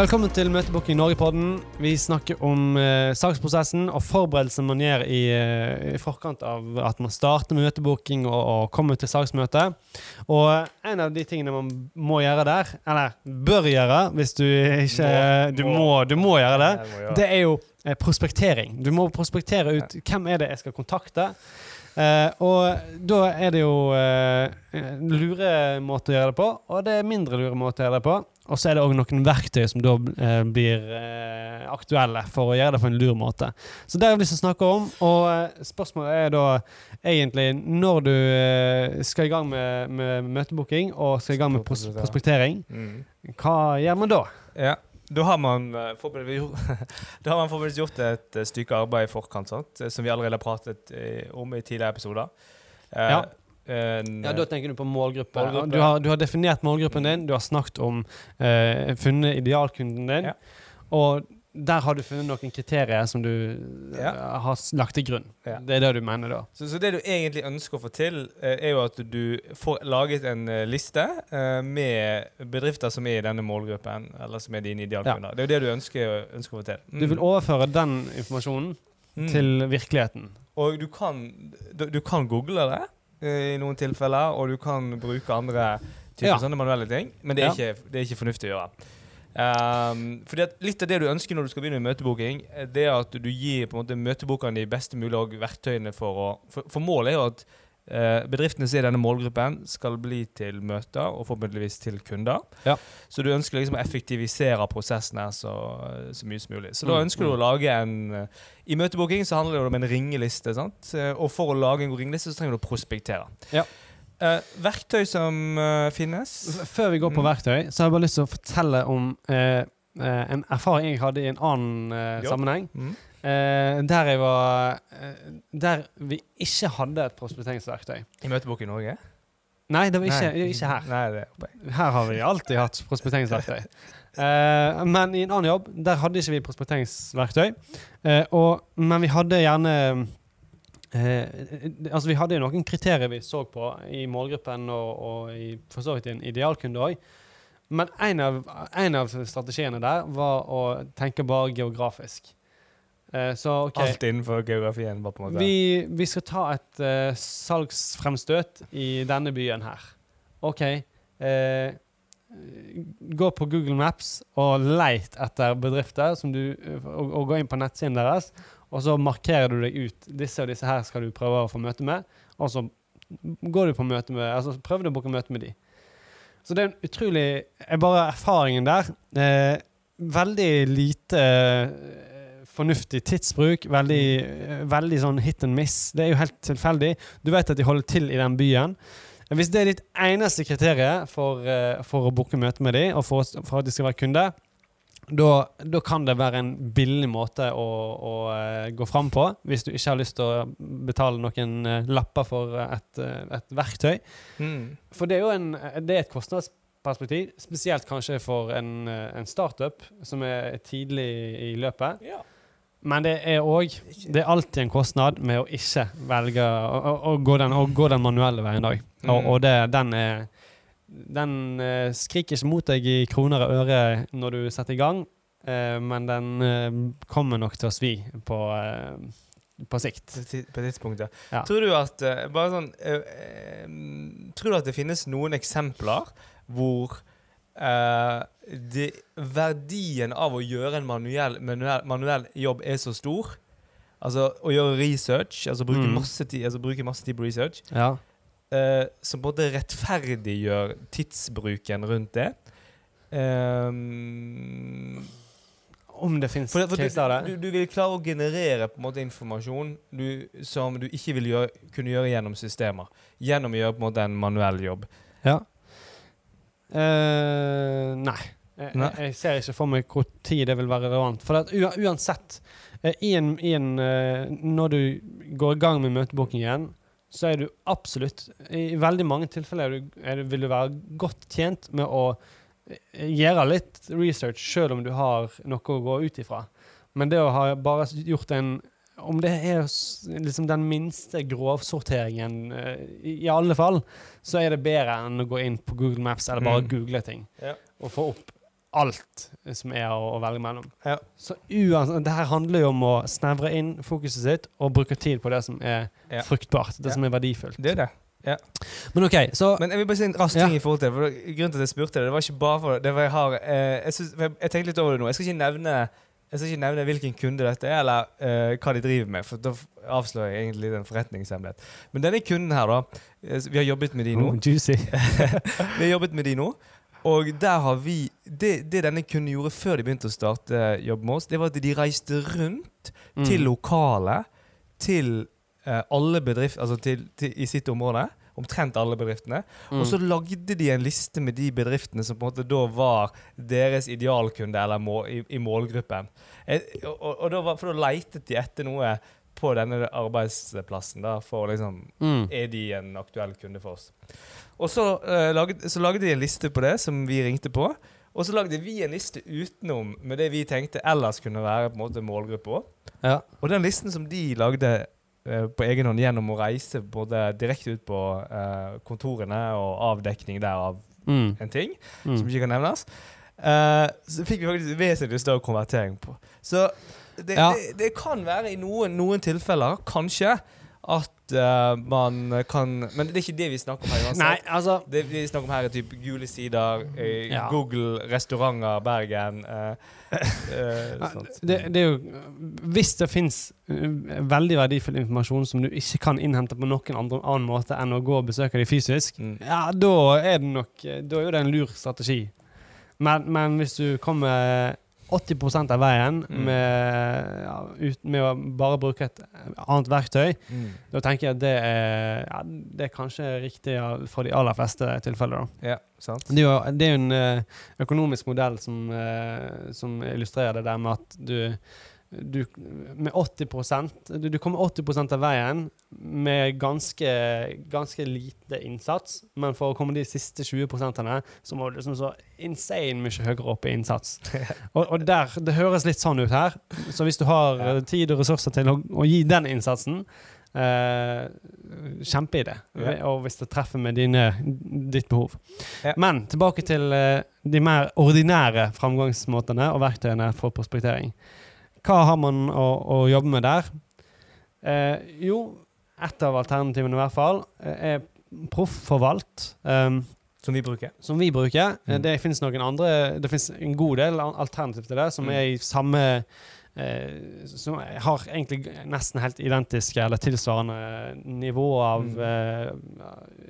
Velkommen til Møtebooking Norge-podden. Vi snakker om eh, saksprosessen og forberedelsen man gjør i, eh, i forkant av at man starter med møtebooking og, og kommer til saksmøte. Og en av de tingene man må gjøre der, eller bør gjøre hvis du ikke Du må, du må gjøre det. Må. Det er jo eh, prospektering. Du må prospektere ut hvem er det jeg skal kontakte. Eh, og da er det jo eh, lure måter å gjøre det på, og det er mindre lure måter å gjøre det på. Og så er det òg noen verktøy som da eh, blir eh, aktuelle for å gjøre det på en lur måte. Så det har jeg lyst til å snakke om, og eh, spørsmålet er da egentlig når du eh, skal i gang med, med møtebooking og skal i gang med pros prospektering, hva gjør man da? Ja. Da har man eh, da har man forberedt gjort et eh, stykke arbeid i forkant, sant? som vi allerede har pratet om i tidligere episoder. Ja. En, Ja, Da tenker du på målgruppe. Målgruppe. Du, har, du har definert målgruppen din, du har snakket om eh, funnet idealkunden din, Ja. og der har du funnet noen kriterier som du eh, Ja. har lagt til grunn. Ja. Det er det du mener da. Så, så det du egentlig ønsker å få til, eh, er jo at du får laget en eh, liste eh, med bedrifter som er i denne målgruppen, eller som er dine idealkunder. Det er jo det du ønsker, ønsker å få til. Du vil overføre den informasjonen Mm. til virkeligheten. Og du kan, du, du kan google det eh, i noen tilfeller, og du kan bruke andre typer Ja. sånne manuelle ting, men det er, Ja. ikke, det er ikke fornuftig å gjøre. Um, fordi at Litt av det du ønsker når du skal begynne med møtebooking, eh, det er at du gir på en måte møtebokerne de beste mulige verktøyene for å For, for målet er jo at eh, bedriftene som er i denne målgruppen, skal bli til møter, og forhåpentligvis til kunder. Ja. Så du ønsker liksom å effektivisere prosessen her så, så mye som mulig. Så da Mm, ønsker du mm. å lage en eh, I møtebooking så handler det om en ringeliste. sant? Eh, Og for å lage en god ringeliste så trenger du å prospektere. Ja. Eh, verktøy som eh, finnes Før vi går på Mm. verktøy, så har jeg bare lyst til å fortelle om eh, eh, en erfaring jeg hadde i en annen eh, sammenheng. Mm. Eh, der jeg var uh, Der vi ikke hadde et prospekteringsverktøy. I møtebok i Norge? Nei, det var ikke, Nei. ikke her. Nei. Her har vi alltid hatt prospekteringsverktøy. Uh, men i en annen jobb, der hadde ikke vi prospekteringsverktøy. Og, men vi hadde gjerne Altså, vi hadde noen kriterier vi så på i målgruppen, og, og i, for så vidt i en idealkunde òg. Men en av, en av strategiene der var å tenke bare geografisk. Eh, så okay. Alt innenfor geografien. Bare på en måte. Vi, vi skal ta et uh, salgsfremstøt i denne byen her. OK. Uh, gå på Google Maps og leit etter bedrifter, som du, og, og gå inn på nettsiden deres. Og så markerer du deg ut. Disse og disse her skal du prøve å få møte med. Og så går du på møte med Altså prøver du å booke møte med de. Så det er en utrolig er Bare erfaringen der. Eh, veldig lite eh, fornuftig tidsbruk. Veldig, veldig sånn hit and miss. Det er jo helt tilfeldig. Du vet at de holder til i den byen. Hvis det er ditt eneste kriterium for, eh, for å booke møte med dem, og for, for at de skal være kunde, da, kan det være en billig måte å, å eh, gå fram på, hvis du ikke har lyst til å betale noen eh, lapper for et, et verktøy. Mm. For det er jo en, det er et kostnadsperspektiv, spesielt kanskje for en, en startup som er tidlig i løpet. Ja. Men det er òg Det er alltid en kostnad med å ikke velge å, å, å, gå, den, å gå den manuelle veien òg. Og, Mm. og det, den er Den eh, skriker ikke mot deg i kroner og øre når du setter i gang, eh, men den eh, kommer nok til å svi på, eh, på sikt. På tidspunkt, ja. Tror du at eh, Bare sånn eh, eh, Tror du at det finnes noen eksempler hvor eh, det, verdien av å gjøre en manuell, manuell, manuell jobb er så stor? Altså å gjøre research, altså bruke, Mm. masse, tid, altså bruke masse tid på research, Ja. uh, som både rettferdiggjør tidsbruken rundt det. Um, Om det fins caser av du, det. du, du vil klare å generere på en måte informasjon du, som du ikke vil gjøre, kunne gjøre gjennom systemer. Gjennom å gjøre på en måte en manuell jobb. Ja. Eh, nei. Jeg, Nei. jeg, ser ikke for meg hvor tid det vil være relevant. For uansett, eh, en, en, eh, når du går i gang med møtebookingen, så er du absolutt I veldig mange tilfeller er du, er du, vil du være godt tjent med å gjøre litt research, selv om du har noe å gå ut ifra. Men det å ha bare gjort en Om det er liksom den minste grovsorteringen, eh, i, alle fall, så er det bedre enn å gå inn på Google Maps eller bare Mm. google ting Ja. og få opp alt som er å, å velge mellom. Ja. Så uansett, det her handler jo om å snevre inn fokuset sitt og bruke tid på det som er Ja. fruktbart, det Ja. som er verdifullt. Det er det. Men OK, så Men jeg vil bare si en rask Ja. ting i forhold til det. For grunnen til at jeg spurte det, det var ikke bare for det var jeg har eh, jeg, synes, jeg tenkte litt over det nå. Jeg skal ikke nevne jeg skal ikke nevne hvilken kunde dette er, eller uh, hva de driver med. For da avslører jeg egentlig den en forretningshemmelighet. Men denne kunden her, da. eh, Vi har jobbet med de nå. oh, Juicy. Vi har jobbet med de nå. Og der har vi Det, det denne kunden gjorde før de begynte å starte jobb med oss, det var at de reiste rundt Mm. til lokalet, til uh, alle bedrifter Altså til, til, i sitt område. Omtrent alle bedriftene. Mm. Og så lagde de en liste med de bedriftene som på en måte da var deres idealkunde eller må, i, i målgruppen. Eh, og, og, da var, for da leitet de etter noe på denne arbeidsplassen da, for liksom mm. er de en aktuell kunde for oss. Og så, uh, laget, så lagde de en liste på det, som vi ringte på. Og så lagde vi en liste utenom med det vi tenkte ellers kunne være på en måte målgruppe òg. Ja. Og den listen som de lagde eh, på egen hånd gjennom å reise både direkte ut på eh, kontorene og avdekning der av Mm. en ting, Mm. som ikke kan nevnes, eh, så fikk vi faktisk vesentlig større konvertering på. Så det, Ja. det, det kan være i noen, noen tilfeller, kanskje, at uh, man kan Men det er ikke det vi snakker om her uansett. Nei, altså Det vi snakker om her, er typ gule sider, uh, Ja. Google restauranter Bergen uh, eh, det, det er jo Hvis det fins veldig verdifull informasjon som du ikke kan innhente på noen andre, annen måte enn å gå og besøke dem fysisk, Mm. ja, da er det nok Da er jo det en lur strategi. Men, men hvis du kommer 80% av veien Mm. med, ja, ut, med å bare bruke et annet verktøy, Mm. da tenker jeg at det er, ja, det er kanskje riktig ja, for de aller fleste tilfeller. da. Ja, sant? Det er jo det er jo en eh, økonomisk modell som, eh, som illustrerer det der med at du, du med 80 du, du kommer 80% av veien med ganske, ganske lite innsats, men for å komme de siste 20 så må du liksom så insane mye høyere opp i innsats. og, og der, Det høres litt sånn ut her, så hvis du har Ja. eh, tid og ressurser til å, å gi den innsatsen eh, Kjempeidé. Ja. Og hvis det treffer med dine, ditt behov. Ja. Men tilbake til eh, de mer ordinære framgangsmåtene og verktøyene for prospektering. Hva har man å, å jobbe med der? Eh, jo, ett av alternativene i hvert fall eh, er proffforvalt. Um, Som vi bruker. som vi bruker. Eh, Mm. Det finnes noen andre Det fins en god del alternativ til det, som Mm. er i samme eh, Som har egentlig nesten helt identiske eller tilsvarende nivå av Mm. eh,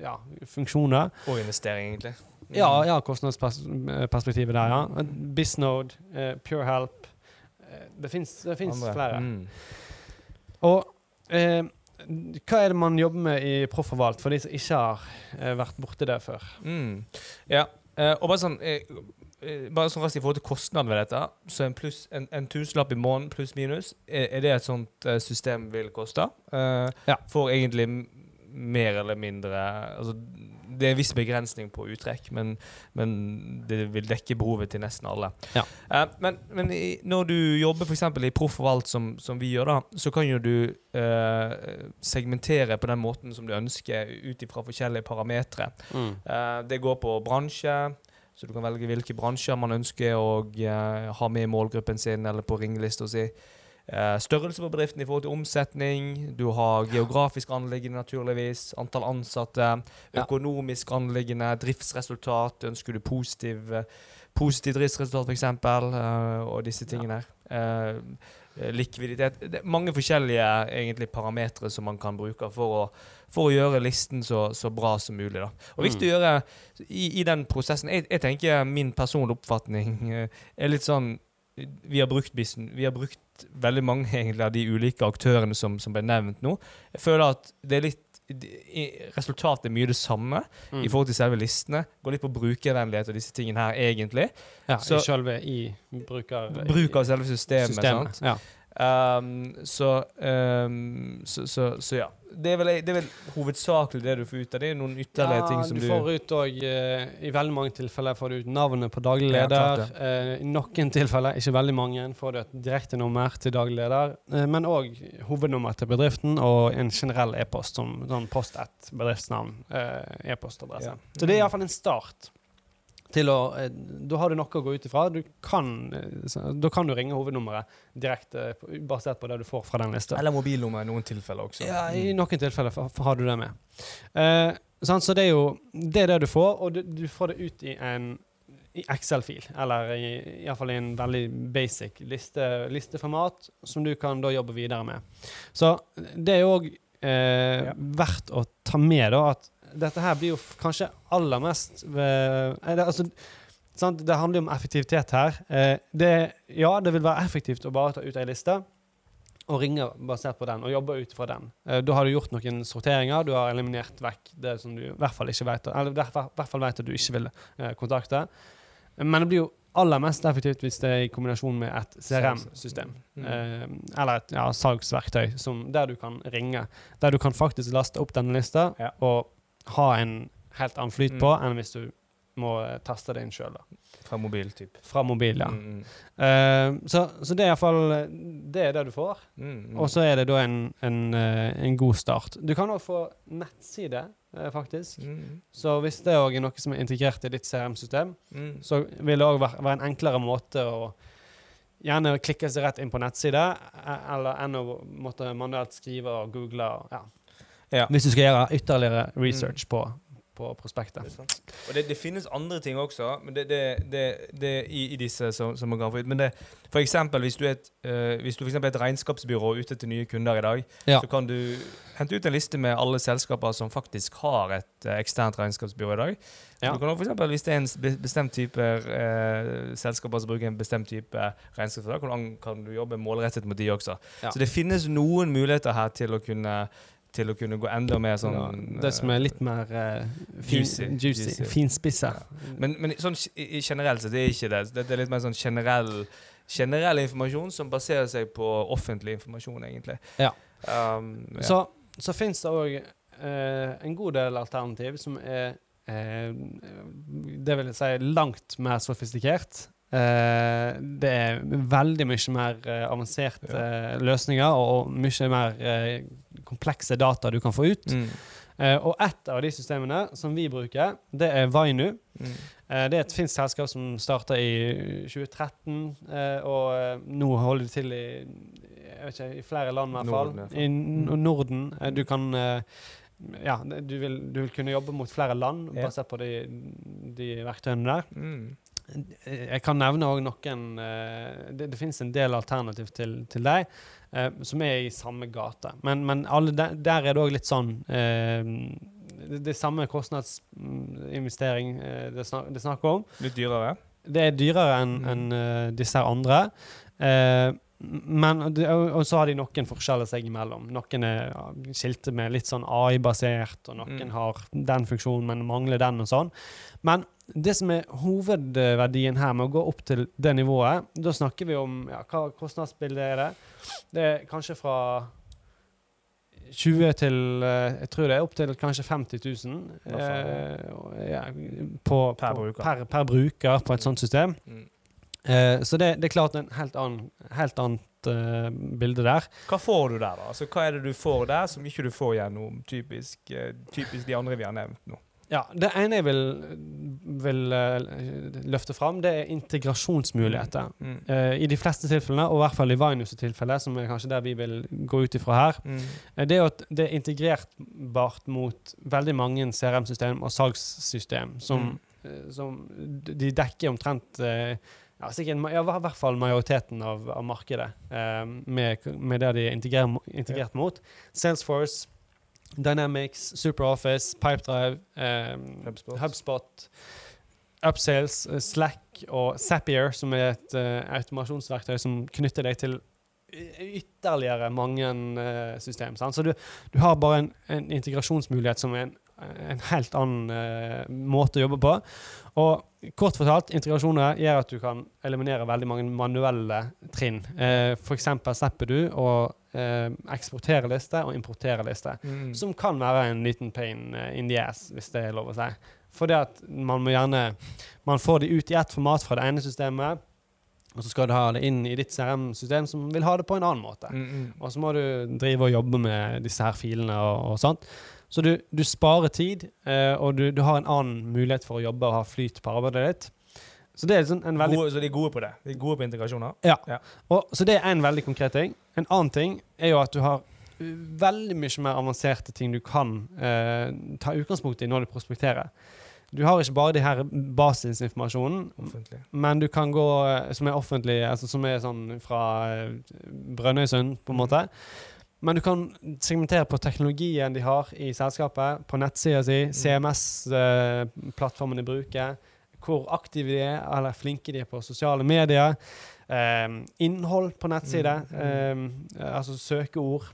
ja, funksjoner. Og investering, egentlig. Mm. Ja, ja kostnadsperspektivet der, ja. Bisnode, eh, PureHelp eh, Det fins flere. Mm. Og eh, hva er det man jobber med i Proffforvalt, for de som ikke har eh, vært borti det før? Mm. Ja. eh, og bare sånn eh, eh, Bare sånn raskt i forhold til kostnaden ved dette. Så en, pluss, en, en tusenlapp i måneden pluss minus, er, er det et sånt eh, system vil koste? Eh, Ja. For egentlig mer eller mindre altså, Det er en viss begrensning på uttrekk, men, men det vil dekke behovet til nesten alle. Ja. Uh, men men i, når du jobber f.eks. i Proff og alt som, som vi gjør, da, så kan jo du uh, segmentere på den måten som du ønsker, ut ifra forskjellige parametere. Eh, det går på bransje, så du kan velge hvilke bransjer man ønsker å ha med i målgruppen sin, eller på ringelista si. Eh, størrelse på bedriften i forhold til omsetning. Du har geografisk anliggende, naturligvis. Antall ansatte. Økonomisk anliggende. Driftsresultat. Ønsker du positiv, eh, positiv driftsresultat, f.eks., uh, og disse tingene her. Eh, eh, likviditet. Det er mange forskjellige egentlig parametere som man kan bruke for å, for å gjøre listen så, så bra som mulig. Da. Og viktig å gjøre i, i den prosessen jeg, jeg tenker min personlige oppfatning eh, er litt sånn Vi har brukt vi har brukt veldig mange egentlig av de ulike aktørene som, som ble nevnt nå. Jeg føler at det er litt Resultatet er mye det samme Mm. i forhold til selve listene. Går litt på brukervennlighet og disse tingene her, egentlig. Ja, Så- i selve i bruker... Bruk av selve systemet. systemet. Sant? Ja. Um, så, um, så, så, så ja. Det er, vel, det er vel hovedsakelig det du får ut av det. er Noen ytterligere ting som du du, får ut òg I veldig mange tilfeller får du ut navnet på daglig leder. klart eh, I noen tilfeller, ikke veldig mange, får du et direktenummer til daglig leder. Uh, men òg hovednummer til bedriften og en generell e-post, som sånn post ett bedriftsnavn. eh, E-postadresse. Ja. Så det er iallfall en start. Til å eh, Da har du noe å gå ut ifra. Du kan, eh, da kan du ringe hovednummeret direkte basert på det du får fra den lista. Eller mobilnummer i noen tilfeller også. Ja, I noen tilfeller har du det med. Eh, sant? Så det er jo det, er det du får, og du, du får det ut i en Excel-fil, eller i, i i en veldig basic liste, listeformat, som du kan da jobbe videre med. Så det er òg eh, Ja. verdt å ta med, da, at dette her blir jo kanskje aller mest ved, eh, altså, sant? det handler jo om effektivitet her. Eh, det, ja, det vil være effektivt å bare ta ut ei liste og ringe basert på den, og jobbe ut fra den. Eh, da har du gjort noen sorteringer, du har eliminert vekk det som du i hvert fall ikke vet, eller i hvert fall vet at du ikke vil kontakte. Men det blir jo aller mest effektivt hvis det er i kombinasjon med et CRM-system. Mm. Eller et ja, salgsverktøy som, der du kan ringe. Der du kan faktisk laste opp denne lista Ja. og ha en helt annen flyt Mm. på enn hvis du må eh, taste det inn sjøl. Fra mobil, typ. Fra mobil, ja. Mm, Uh, så, så det er iallfall Det er det du får. mm, mm. Og så er det da en, en, eh, en god start. Du kan òg få nettside, eh, faktisk. Mm, Så hvis det òg er noe som er integrert i ditt CRM-system, mm. så vil det òg være, være en enklere måte å gjerne klikke seg rett inn på nettside, eh, eller enn å måtte manuelt skrive og google. Og, ja. Ja. Hvis du skal gjøre ytterligere research på, på prospektet. Det. Og det, det finnes andre ting også men det, det, i, i disse som, som man få ut. Men det, for eksempel, hvis du er et, uh, hvis du for er et regnskapsbyrå ute til nye kunder i dag, Ja. så kan du hente ut en liste med alle selskaper som faktisk har et uh, eksternt regnskapsbyrå i dag. Ja. Du kan for eksempel, Hvis det er en be- bestemt type uh, selskaper som bruker en bestemt type regnskapsbyrå, kan, kan du jobbe målrettet mot de også. Ja. Så det finnes noen muligheter her til å kunne til å kunne gå enda mer sånn Ja, det som er litt mer uh, fin, Juicy. juicy, Juicy. finspissa. Men, men sånn i- generelt generelt er det er ikke det. Det er litt mer sånn generell, generell informasjon som baserer seg på offentlig informasjon, egentlig. Ja. Um, ja. Så, så fins det òg uh, en god del alternativ som er uh, Det vil jeg si langt mer sofistikert. Eh, det er veldig mye mer uh, avanserte uh, løsninger og mye mer eh, komplekse data du kan få ut. mm. Eh, og ett av de systemene som vi bruker, det er Vainu. Mm. Eh, det er et finsk selskap som starta i 2013, eh, og eh, nå holder de til i, jeg vet ikke, i flere land, i hvert fall. Norden, i N- Norden. Eh, du kan eh, ja, du vil, du vil kunne jobbe mot flere land Ja. basert på de, de verktøyene der. Mm. Eh, Jeg kan nevne òg noen eh, Det, det finnes en del alternativ til, til deg eh, som er i samme gate. Men, men der, der er det òg litt sånn eh, det, det samme kostnadsinvestering eh, det, snak, det er snakk om. Litt dyrere? Det er dyrere enn Mm. en, uh, disse andre. Eh, men, og og så har de noen forskjeller seg imellom. Noen er skilte med litt sånn AI-basert, og noen Mm. har den funksjonen, men mangler den og sånn. Men det som er hovedverdien her med å gå opp til det nivået, da snakker vi om ja, hva kostnadsbildet er det. Det er kanskje fra 20 til eh, Jeg tror det er opp til kanskje 50 000 Hva eh, ja, på, Per på, bruker. Per, per bruker på et sånt system. Mm. Eh, så det, det er klart en helt, annen, helt annet eh, bilde der. Hva får du der, da? Altså, hva er det du får der som ikke du får gjennom typisk, eh, typisk de andre vi har nevnt nå? Ja, Det ene jeg vil, vil eh, løfte fram, det er integrasjonsmuligheter. Mm. Uh, I de fleste tilfellene, og i hvert fall i Vainus' tilfelle, som er kanskje der vi vil gå ut ifra her, Mm. eh, det er at det er integrerbart mot veldig mange CRM-system og salgssystem, som, Mm. som de dekker omtrent uh, ja, sikkert, ja, i hvert fall majoriteten av, av markedet uh, med, med det de er integrert, integrert mot. Salesforce, Dynamics, SuperOffice, Pipedrive, eh, HubSpot. HubSpot, Upsales, eh, Slack og Zapier, som er et uh, automasjonsverktøy som knytter deg til ytterligere mange uh, system. Sant? Så du, du har bare en, en integrasjonsmulighet som er en, en helt annen uh, måte å jobbe på. Og kort fortalt, integrasjoner gjør at du kan eliminere veldig mange manuelle trinn. Eh, F.eks. slipper du å eh, eksportere liste og importere liste. Mm. Som kan være en liten pain eh, in the ass, hvis det er lov å si. For det at man må gjerne Man får det ut i ett format fra det ene systemet, og så skal du ha det inn i ditt CRM-system som vil ha det på en annen måte. Mm, mm. Og så må du drive og jobbe med disse her filene og, og sånt. Så du, du sparer tid, eh, og du, du har en annen mulighet for å jobbe og ha flyt på arbeidet ditt. Så det er sånn en veldig Gode, så de er gode på det. De er gode på integrasjoner. og, Så det er en veldig konkret ting. En annen ting er jo at du har uh, veldig mye mer avanserte ting du kan eh, ta utgangspunkt i når du prospekterer. Du har ikke bare de her basisinformasjonen, Offentlig. men du kan gå eh, som er offentlig, altså som er sånn fra eh, Brønnøysund, på en måte. Men du kan segmentere på teknologien de har i selskapet, på nettsida si, CMS-plattformen de bruker, hvor aktive de er, eller flinke de er på sosiale medier. Eh, innhold på nettside, Mm, eh, altså søkeord.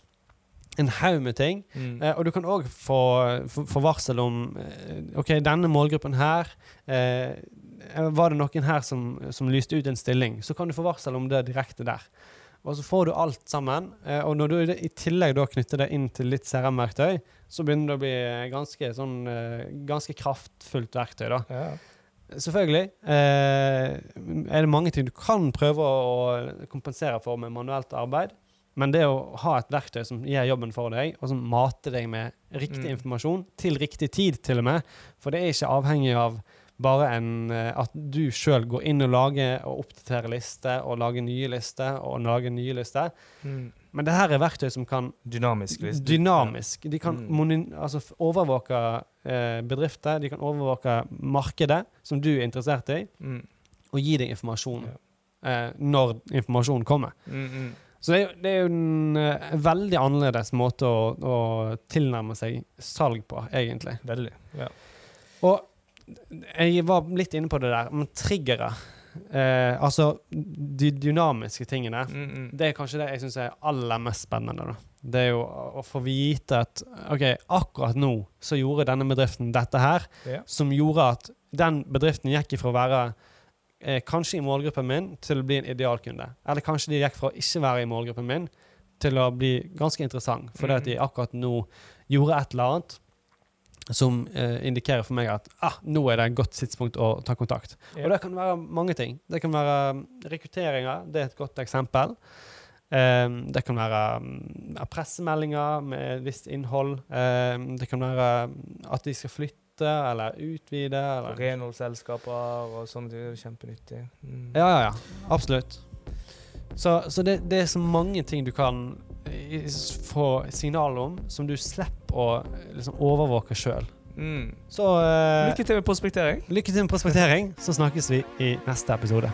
En haug med ting. Mm. Eh, og du kan òg få, få, få varsel om eh, OK, denne målgruppen her eh, Var det noen her som, som lyste ut en stilling, så kan du få varsel om det direkte der. Og så får du alt sammen. Eh, og når du i tillegg da knytter det inn til litt CRM-verktøy, så begynner det å bli ganske, sånn, eh, ganske kraftfullt verktøy. da. Ja. Selvfølgelig eh, er det mange ting du kan prøve å kompensere for med manuelt arbeid. Men det å ha et verktøy som gjør jobben for deg, og som mater deg med riktig Mm. informasjon til riktig tid, til og med For det er ikke avhengig av bare en, eh, at du sjøl går inn og lager og oppdaterer lister og lager nye lister og lager nye lister. Mm. Men det her er verktøy som kan Dynamisk. Liste. Dynamisk. De kan Mm. moni- altså overvåke eh, bedrifter, de kan overvåke markedet som du er interessert i, Mm. og gi deg informasjon eh, når informasjonen kommer. Mm, mm. Så det er, jo- det er jo en uh, veldig annerledes måte å, å tilnærme seg salg på, egentlig. Veldig. Ja. Og jeg var litt inne på det der, men triggere eh, Altså de dynamiske tingene. Mm, mm. Det er kanskje det jeg syns er aller mest spennende. da. Det er jo å få vite at OK, akkurat nå så gjorde denne bedriften dette her, Ja. som gjorde at den bedriften gikk ifra å være eh, kanskje i målgruppen min til å bli en idealkunde. Eller kanskje de gikk fra å ikke være i målgruppen min til å bli ganske interessant, fordi at de akkurat nå gjorde et eller annet som eh, indikerer for meg at ah, nå er det et godt tidspunkt å ta kontakt. Ja. Og det kan være mange ting. Det kan være um, rekrutteringer, det er et godt eksempel. Um, det kan være um, pressemeldinger med et visst innhold. Um, det kan være um, at de skal flytte eller utvide. Eller Renholdsselskaper og sånne ting. Kjempenyttig. Mm. Ja, ja, ja. Absolutt. Så, så det, det er så mange ting du kan få signal om, som du slipper å liksom, overvåke sjøl. Mm. Så uh, Lykke til med prospektering. lykke til med prospektering, så snakkes vi i neste episode.